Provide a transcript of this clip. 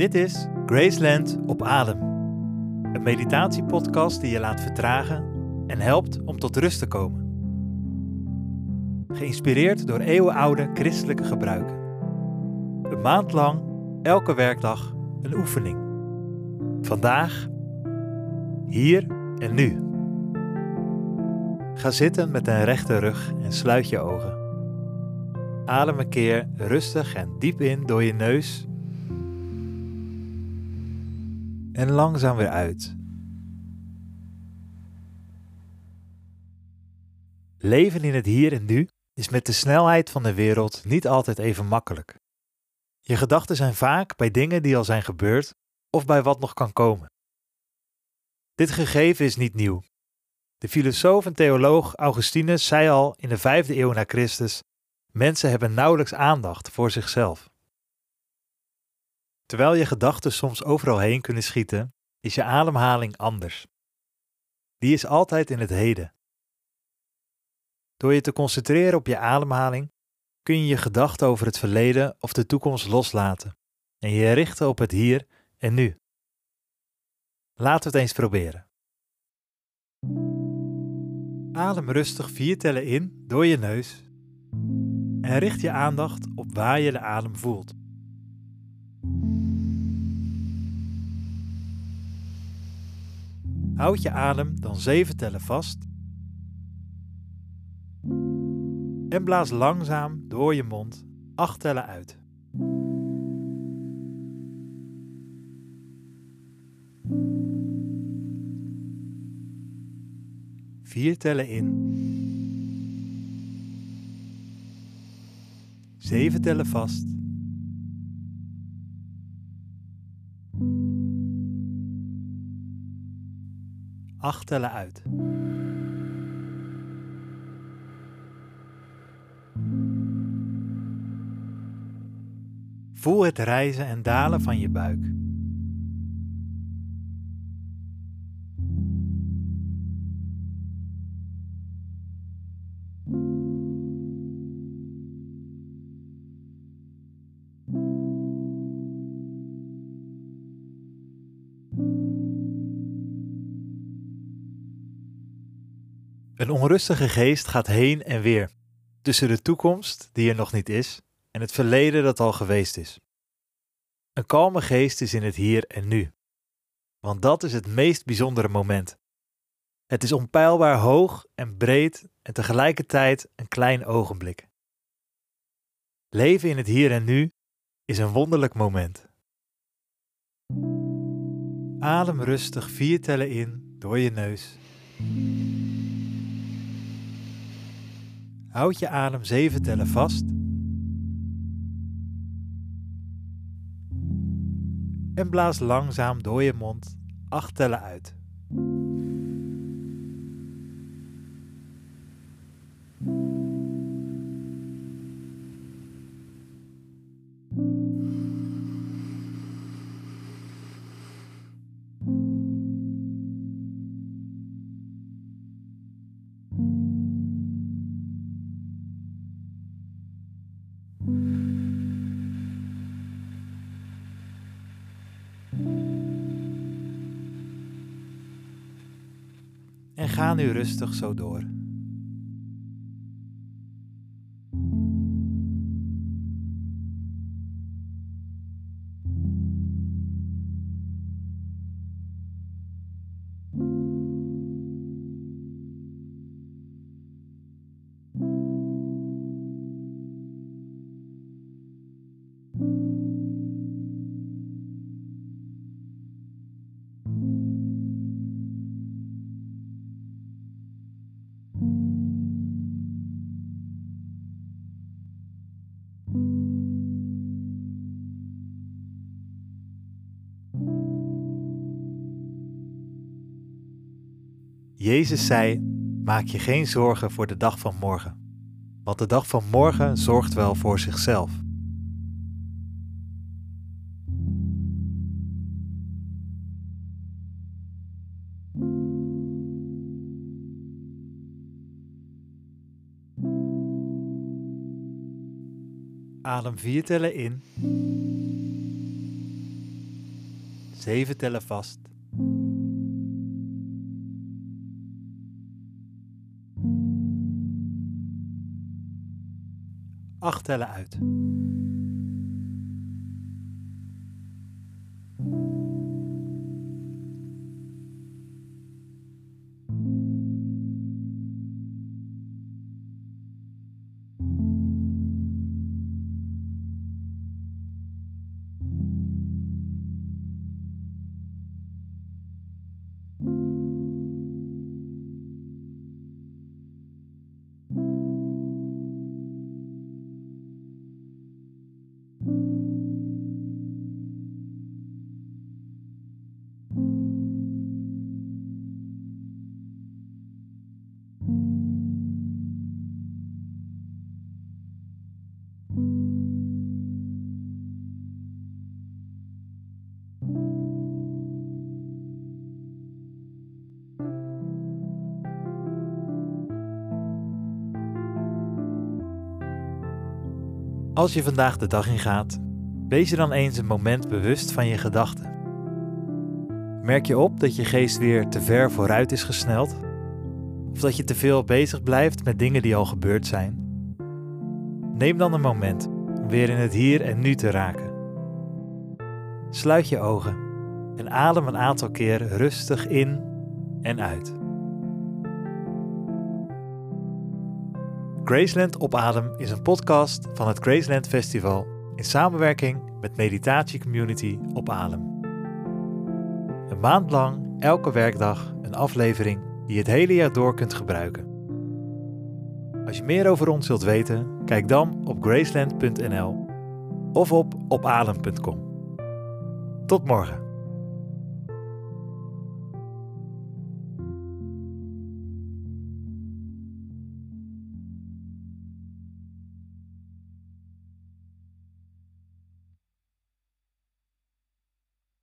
Dit is Graceland op Adem. Een meditatiepodcast die je laat vertragen en helpt om tot rust te komen. Geïnspireerd door eeuwenoude christelijke gebruiken. Een maand lang, elke werkdag, een oefening. Vandaag, hier en nu. Ga zitten met een rechte rug en sluit je ogen. Adem een keer rustig en diep in door je neus en langzaam weer uit. Leven in het hier en nu is met de snelheid van de wereld niet altijd even makkelijk. Je gedachten zijn vaak bij dingen die al zijn gebeurd of bij wat nog kan komen. Dit gegeven is niet nieuw. De filosoof en theoloog Augustinus zei al in de vijfde eeuw na Christus: mensen hebben nauwelijks aandacht voor zichzelf. Terwijl je gedachten soms overal heen kunnen schieten, is je ademhaling anders. Die is altijd in het heden. Door je te concentreren op je ademhaling kun je je gedachten over het verleden of de toekomst loslaten en je richten op het hier en nu. Laten we het eens proberen. Adem rustig vier tellen in door je neus en richt je aandacht op waar je de adem voelt. Houd je adem dan zeven tellen vast en blaas langzaam door je mond acht tellen uit. Vier tellen in. Zeven tellen vast. Acht tellen uit. Voel het rijzen en dalen van je buik. Een onrustige geest gaat heen en weer tussen de toekomst, die er nog niet is, en het verleden dat al geweest is. Een kalme geest is in het hier en nu, want dat is het meest bijzondere moment. Het is onpeilbaar hoog en breed en tegelijkertijd een klein ogenblik. Leven in het hier en nu is een wonderlijk moment. Adem rustig vier tellen in door je neus. Houd je adem zeven tellen vast. En blaas langzaam door je mond acht tellen uit. Ga nu rustig zo door. Jezus zei: Maak je geen zorgen voor de dag van morgen, want de dag van morgen zorgt wel voor zichzelf. Adem vier tellen in. Zeven tellen vast. Acht tellen uit. Als je vandaag de dag ingaat, wees je dan eens een moment bewust van je gedachten. Merk je op dat je geest weer te ver vooruit is gesneld? Of dat je te veel bezig blijft met dingen die al gebeurd zijn? Neem dan een moment om weer in het hier en nu te raken. Sluit je ogen en adem een aantal keer rustig in en uit. Graceland op Adem is een podcast van het Graceland Festival in samenwerking met meditatiecommunity op Adem. Een maand lang, elke werkdag, een aflevering die je het hele jaar door kunt gebruiken. Als je meer over ons wilt weten, kijk dan op graceland.nl of op opadem.com. Tot morgen.